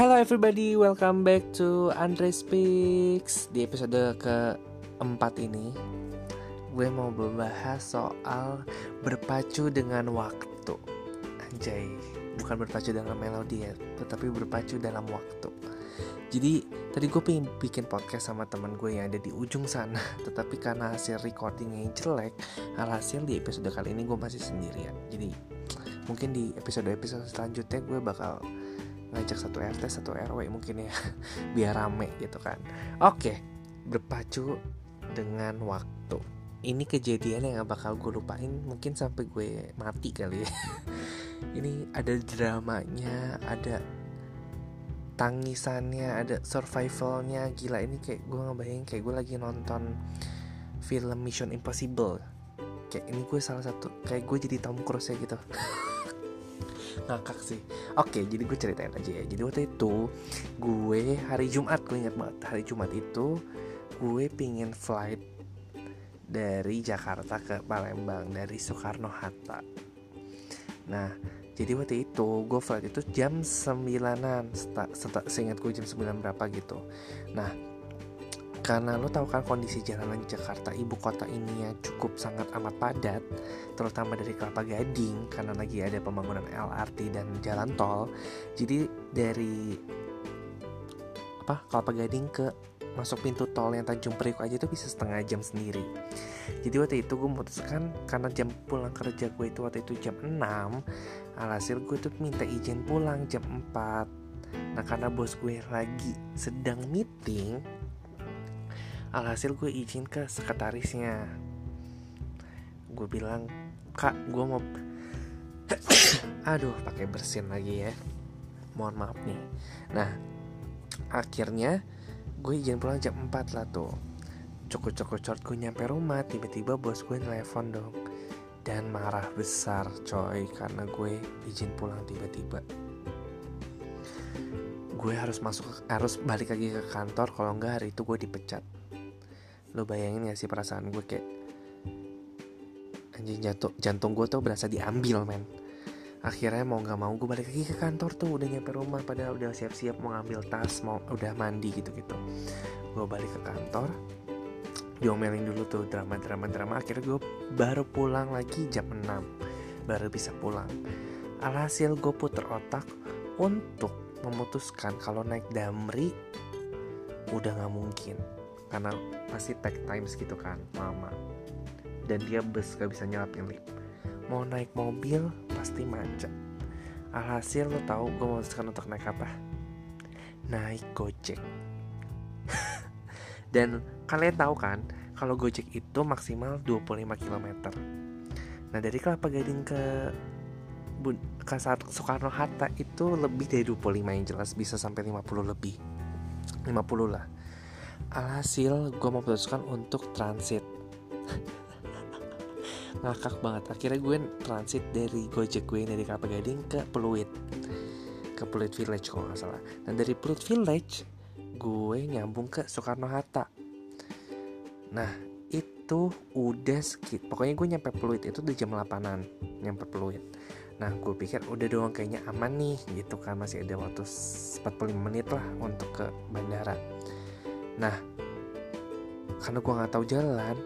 Hello everybody, welcome back to Andre Speaks. Di episode keempat ini Gue mau membahas soal berpacu dengan waktu. Anjay, bukan berpacu dalam melodi ya Tetapi berpacu dalam waktu. Jadi tadi gue pengen bikin podcast sama teman gue yang ada di ujung sana Tetapi karena hasil recordingnya yang jelek Alhasil di episode kali ini gue masih sendirian. Jadi mungkin di episode-episode selanjutnya gue bakal ngajak satu RT satu RW mungkin ya. Biar rame gitu kan. Oke berpacu dengan waktu. Ini kejadian yang gak bakal gue lupain mungkin sampai gue mati kali ya. Ini ada dramanya ada tangisannya ada survivalnya. Gila ini kayak gue ngebayang kayak gue lagi nonton film Mission Impossible. Kayak ini gue salah satu kayak gue jadi Tom Cruise ya gitu ngakak sih. Oke jadi gue ceritain aja ya. Jadi waktu itu gue hari Jumat gue ingat banget. Hari Jumat itu gue pingin flight dari Jakarta ke Palembang dari Soekarno Hatta. Nah jadi waktu itu gue flight itu jam 9an seingat gue jam 9 berapa gitu. Nah karena lo tahu kan kondisi jalanan Jakarta ibu kota ini ya cukup sangat amat padat terutama dari Kelapa Gading karena lagi ada pembangunan LRT dan jalan tol. Jadi dari apa Kelapa Gading ke masuk pintu tol yang Tanjung Priok aja itu bisa setengah jam sendiri. Jadi waktu itu gue memutuskan karena jam pulang kerja gue itu waktu itu jam 6 alhasil gue tuh minta izin pulang jam 4 nah karena bos gue lagi sedang meeting alhasil gue izin ke sekretarisnya. Gue bilang kak gue mau aduh pakai bersin lagi ya. Mohon maaf nih. Nah akhirnya gue izin pulang jam 4 lah tuh. Cukup cukup short gue nyampe rumah tiba-tiba bos gue telepon dong. Dan marah besar coy karena gue izin pulang tiba-tiba. Gue harus masuk harus balik lagi ke kantor kalau enggak hari itu gue dipecat lo bayangin gak sih perasaan gue kayak anjing jantung jantung gue tuh berasa diambil men. Akhirnya mau nggak mau gue balik lagi ke kantor tuh udah nyampe rumah padahal udah siap-siap mau ngambil tas mau udah mandi gitu gitu gue balik ke kantor diomelin dulu tuh drama drama drama akhirnya gue baru pulang lagi jam 6 baru bisa pulang. Alhasil gue puter otak untuk memutuskan kalau naik damri udah nggak mungkin karena pasti tag times gitu kan lama. Dan dia bus gak bisa nyelapin lift. Mau naik mobil pasti macet. Alhasil lo tahu gue memutuskan untuk naik apa? Naik gojek. Dan kalian tahu kan kalau gojek itu maksimal 25 km nah dari kelapa gading ke ke Soekarno Hatta itu lebih dari 25 yang jelas bisa sampai 50 lebih. 50 lah alhasil gue memutuskan untuk transit. Ngakak banget. Akhirnya gue transit dari gojek gue dari Kelapa Gading ke Peluit. Ke Peluit Village kalau nggak salah. Dan dari Peluit Village gue nyambung ke Soekarno Hatta. Nah itu udah skip pokoknya gue nyampe Peluit itu di jam 8an nyampe Peluit. Nah gue pikir udah doang kayaknya aman nih gitu kan. Masih ada waktu 45 menit lah untuk ke bandara Nah, karena gue nggak tahu jalan,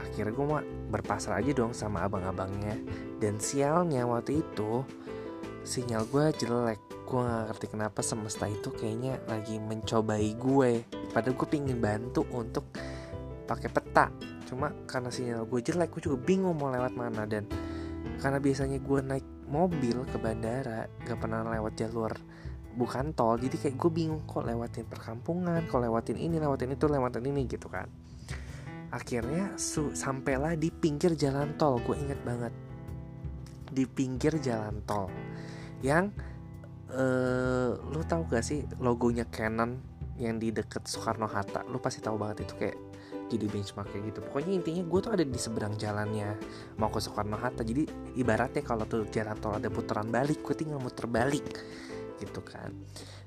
akhirnya gue mau berpasrah aja dong sama abang-abangnya. Dan sialnya waktu itu sinyal gue jelek. Gue gak ngerti kenapa semesta itu kayaknya lagi mencobai gue. Padahal gue pingin bantu untuk pakai peta. Cuma karena sinyal gue jelek, gue juga bingung mau lewat mana dan karena biasanya gue naik mobil ke bandara gak pernah lewat jalur bukan tol jadi kayak gue bingung kok lewatin perkampungan kok lewatin ini lewatin itu lewatin ini gitu kan. Akhirnya su sampailah di pinggir jalan tol gue inget banget. Di pinggir jalan tol yang uh, lu tahu gak sih logonya Canon yang di deket Soekarno Hatta? Lu pasti tahu banget itu kayak jadi benchmark kayak gitu. Pokoknya intinya gue tuh ada di seberang jalannya mau ke Soekarno Hatta. Jadi ibaratnya kalau tuh jalan tol ada putaran balik gue tinggal muter balik gitu kan.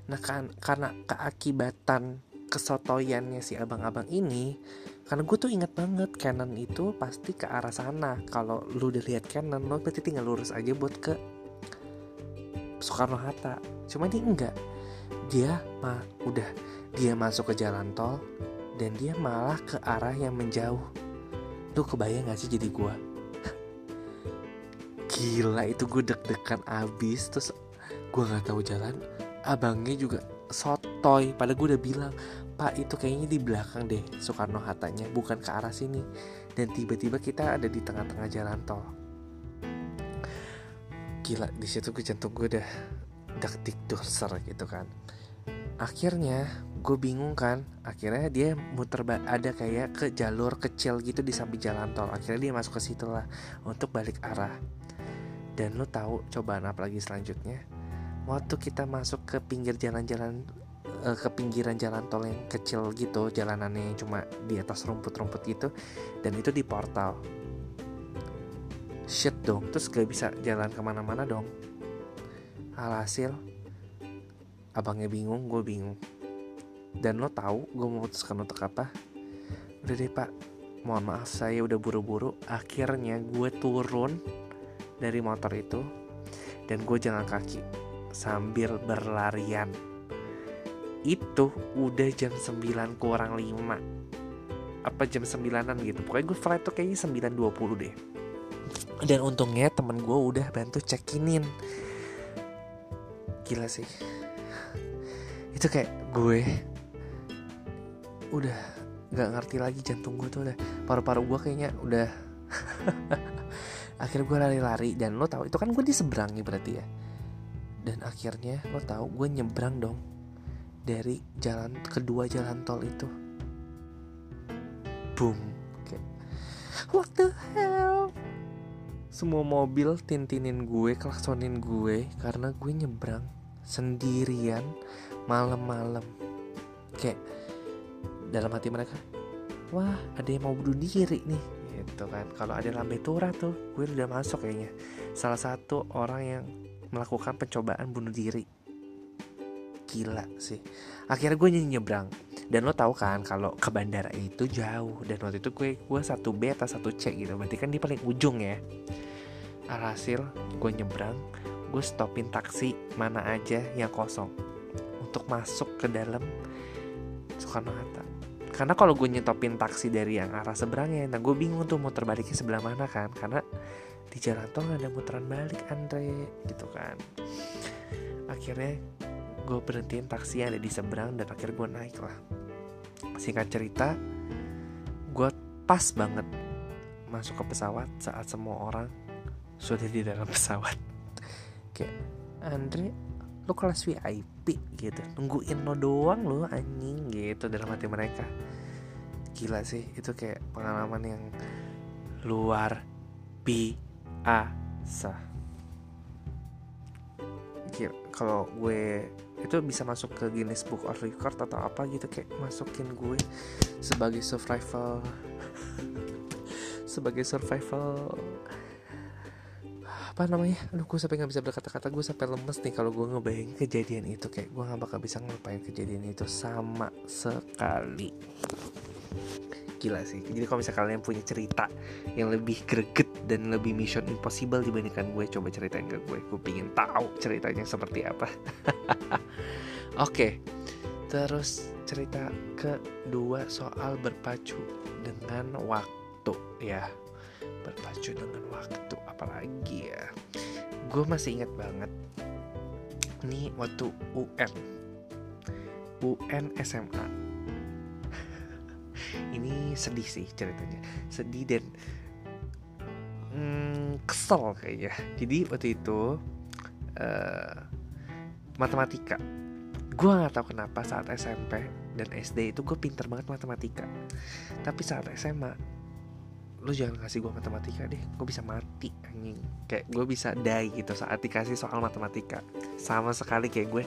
Nah kan karena keakibatan kesotoyannya si abang-abang ini karena gue tuh inget banget Canon itu pasti ke arah sana. Kalau lu udah lihat Canon lo berarti tinggal lurus aja buat ke Soekarno Hatta cuma ini enggak. Dia mah udah dia masuk ke jalan tol dan dia malah ke arah yang menjauh. Tuh kebayang gak sih jadi gue gila itu gue deg-degan abis terus gue nggak tahu jalan abangnya juga sotoy. Pada gue udah bilang pak itu kayaknya di belakang deh Soekarno Hattanya bukan ke arah sini. Dan tiba-tiba kita ada di tengah-tengah jalan tol gila di situ gue jantung gue udah dektik doser gitu kan. Akhirnya gue bingung kan. Akhirnya dia muter ada kayak ke jalur kecil gitu di samping jalan tol. Akhirnya dia masuk ke situ lah untuk balik arah. Dan lo tahu cobaan apa lagi selanjutnya waktu kita masuk ke pinggir jalan-jalan uh, ke pinggiran jalan tol yang kecil gitu jalanannya cuma di atas rumput-rumput gitu dan itu di portal. Shit dong terus gak bisa jalan ke mana-mana dong. Alhasil abangnya bingung gue bingung. Dan lo tahu gue memutuskan untuk apa? Udah deh pak. Mohon maaf saya udah buru-buru. Akhirnya gue turun dari motor itu dan gue jalan kaki sambil berlarian. Itu udah jam 9 kurang 5 apa jam 9an gitu. Pokoknya gue flight tuh kayaknya 9.20 deh. Dan untungnya temen gue udah bantu check-inin gila sih. Itu kayak gue udah nggak ngerti lagi jantung gue tuh udah paru-paru gue kayaknya udah akhirnya gue lari-lari dan lo tahu itu kan gue di seberang nih berarti ya dan akhirnya lo tahu gue nyebrang dong dari jalan kedua jalan tol itu. Boom. Kayak what the hell? Semua mobil tintinin gue klaksonin gue karena gue nyebrang sendirian malam-malam. Kayak dalam hati mereka wah ada yang mau bunuh diri nih. Gitu kan. Kalau ada lambe turah tuh gue udah masuk kayaknya. Salah satu orang yang melakukan pencobaan bunuh diri. Gila sih. Akhirnya gue nyebrang. Dan lo tau kan kalau ke bandara itu jauh. Dan waktu itu gue gue satu B atau satu C gitu. Berarti kan di paling ujung ya. Alhasil gue nyebrang. Gue stopin taksi mana aja yang kosong. Untuk masuk ke dalam Soekarno Hatta. Karena kalau gue nyetopin taksi dari yang arah seberangnya nah gue bingung tuh muter baliknya sebelah mana kan. Karena di jalan tol ada muteran balik Andre gitu kan. Akhirnya gue berhentiin taksi yang ada di seberang dan akhirnya gue naik lah. Singkat cerita gue pas banget masuk ke pesawat saat semua orang sudah di dalam pesawat. Kayak Andre lo kelas VIP gitu nungguin lo doang lo anjing gitu dalam hati mereka. Gila sih itu kayak pengalaman yang luar biasa gila kalau gue itu bisa masuk ke Guinness Book of Record atau apa gitu kayak masukin gue sebagai survival sebagai survival apa namanya? Aduh gue sampai nggak bisa berkata-kata gue sampai lemes nih kalau gue ngebayangin kejadian itu. Kayak gue nggak bakal bisa ngelupain kejadian itu sama sekali gila sih. Jadi kalau misalnya kalian punya cerita yang lebih greget dan lebih mission impossible dibandingkan gue coba ceritain ke gue. Gue pingin tahu ceritanya seperti apa. Oke okay. terus cerita kedua soal berpacu dengan waktu ya. Berpacu dengan waktu apalagi ya. Gue masih ingat banget ini waktu UN UN SMA ini sedih sih ceritanya. Sedih dan hmm, kesel kayaknya. Jadi waktu itu uh, matematika. Gue nggak tahu kenapa saat SMP dan SD itu gue pinter banget matematika. Tapi saat SMA lu jangan kasih gue matematika deh. Gue bisa mati anjing. Kayak gue bisa die gitu saat dikasih soal matematika. Sama sekali kayak gue.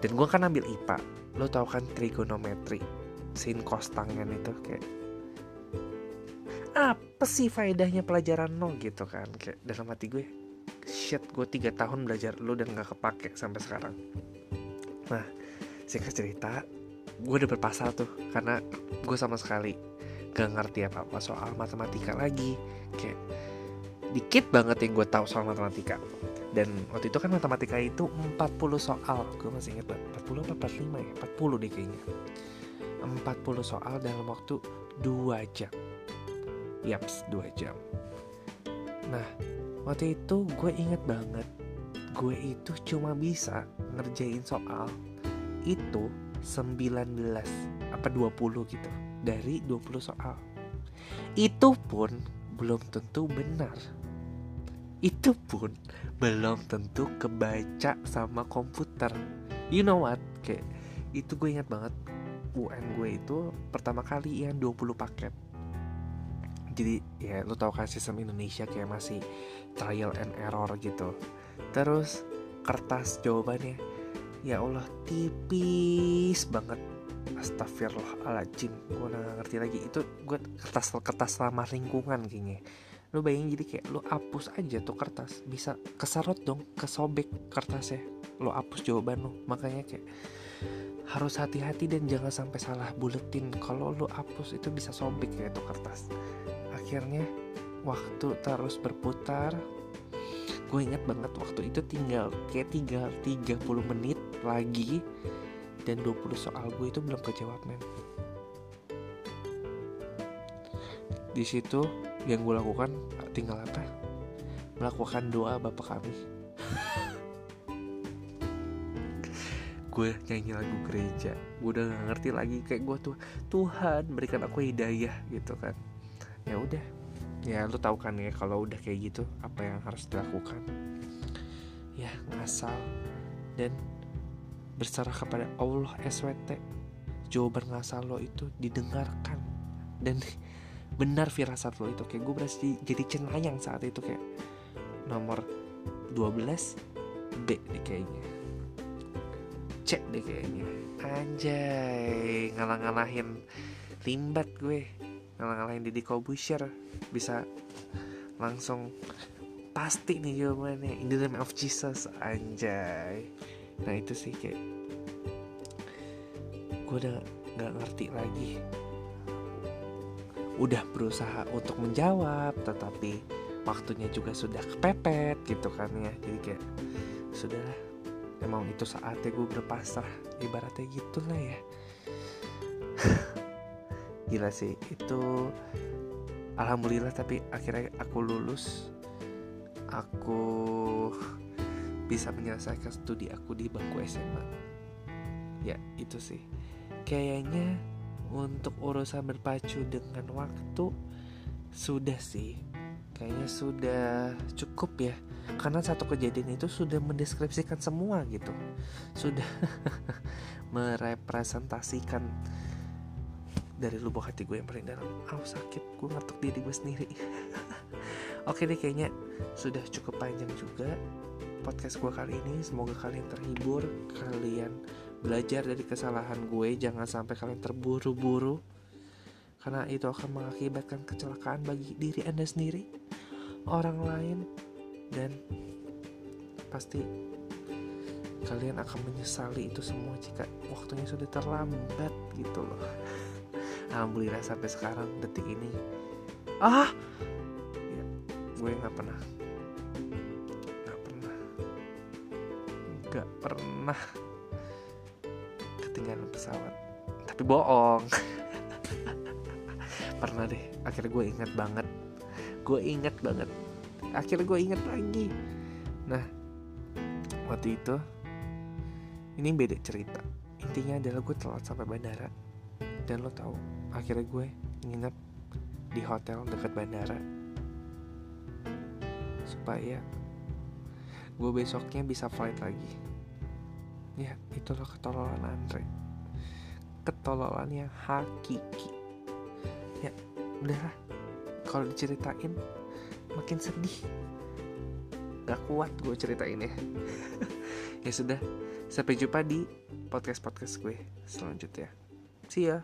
Dan gue kan ambil IPA lo tau kan trigonometri sin cos tangen itu kayak apa sih faedahnya pelajaran no gitu kan kayak dalam hati gue shit gue tiga tahun belajar lo dan gak kepake sampai sekarang. Nah singkat cerita gue udah berpasal tuh karena gue sama sekali gak ngerti apa-apa soal matematika lagi. Kayak dikit banget yang gue tahu soal matematika. Dan waktu itu kan matematika itu 40 soal gue masih inget banget 40 apa 45 ya? 40 deh kayaknya 40 soal dalam waktu 2 jam. Yaps 2 jam. Nah waktu itu gue inget banget gue itu cuma bisa ngerjain soal itu 19 apa 20 gitu dari 20 soal. Itu pun belum tentu benar. Itu pun belum tentu kebaca sama komputer. You know what? Kayak itu gue ingat banget UN gue itu pertama kali yang 20 paket. Jadi ya lo tau kan sistem Indonesia kayak masih trial and error gitu. Terus kertas jawabannya ya Allah tipis banget. Astagfirullahaladzim Gue gak ngerti lagi. Itu gue kertas kertas ramah lingkungan kayaknya. Lu bayangin jadi kayak lu hapus aja tuh kertas. Bisa keserot dong kesobek kertasnya. Lu hapus jawaban lu. Makanya kayak harus hati-hati dan jangan sampai salah buletin kalau lu hapus itu bisa sobek kayak tuh kertas. Akhirnya waktu terus berputar gue inget banget waktu itu tinggal kayak tinggal 30 menit lagi dan 20 soal gue itu belum kejawab men. Di situ yang gue lakukan tinggal apa? Melakukan doa bapak kami gue nyanyi lagu gereja. Gue udah gak ngerti lagi kayak gue tuh Tuhan berikan aku hidayah gitu kan. Ya udah. Ya lu tahu kan ya kalau udah kayak gitu apa yang harus dilakukan? Ya ngasal. Dan berserah kepada Allah SWT jawaban ngasal lo itu didengarkan. Dan benar firasat lo itu. Kayak gue berarti jadi cenayang saat itu kayak nomor 12 B kayaknya C deh kayaknya. Anjay ngalah-ngalahin limbat gue. Ngalah-ngalahin Deddy Kobusher bisa langsung pasti nih jawabannya. In the name of Jesus anjay. Nah itu sih kayak gue udah nggak ngerti lagi. Udah berusaha untuk menjawab tetapi waktunya juga sudah kepepet gitu kan ya. Jadi kayak sudah emang itu saatnya gue berpasrah. Ibaratnya gitulah ya. Gila sih itu alhamdulillah tapi akhirnya aku lulus. Aku bisa menyelesaikan studi aku di bangku SMA ya itu sih. Kayaknya untuk urusan berpacu dengan waktu sudah sih kayaknya sudah cukup ya. Karena satu kejadian itu sudah mendeskripsikan semua gitu. Sudah merepresentasikan dari lubuk hati gue yang paling dalam. Oh sakit. Gue ngetuk diri gue sendiri. Oke deh kayaknya sudah cukup panjang juga podcast gue kali ini. Semoga kalian terhibur kalian belajar dari kesalahan gue. Jangan sampai kalian terburu-buru karena itu akan mengakibatkan kecelakaan bagi diri anda sendiri orang lain dan pasti kalian akan menyesali itu semua jika waktunya sudah terlambat gitu loh. Alhamdulillah sampai sekarang detik ini. Ah! Ya, gue nggak pernah. Nggak pernah. Nggak pernah. Ketinggalan pesawat. Tapi bohong pernah deh. Akhirnya gue ingat banget. Gue ingat banget. Akhirnya gue ingat lagi. Nah waktu itu ini beda cerita. Intinya adalah gue telat sampai bandara. Dan lo tahu akhirnya gue nginep di hotel dekat bandara. Supaya gue besoknya bisa flight lagi. Ya itulah ketololan Andre. Ketololan yang hakiki udahlah kalau diceritain makin sedih. Gak kuat gue ceritain ya. Ya sudah sampai jumpa di podcast podcast gue selanjutnya. See ya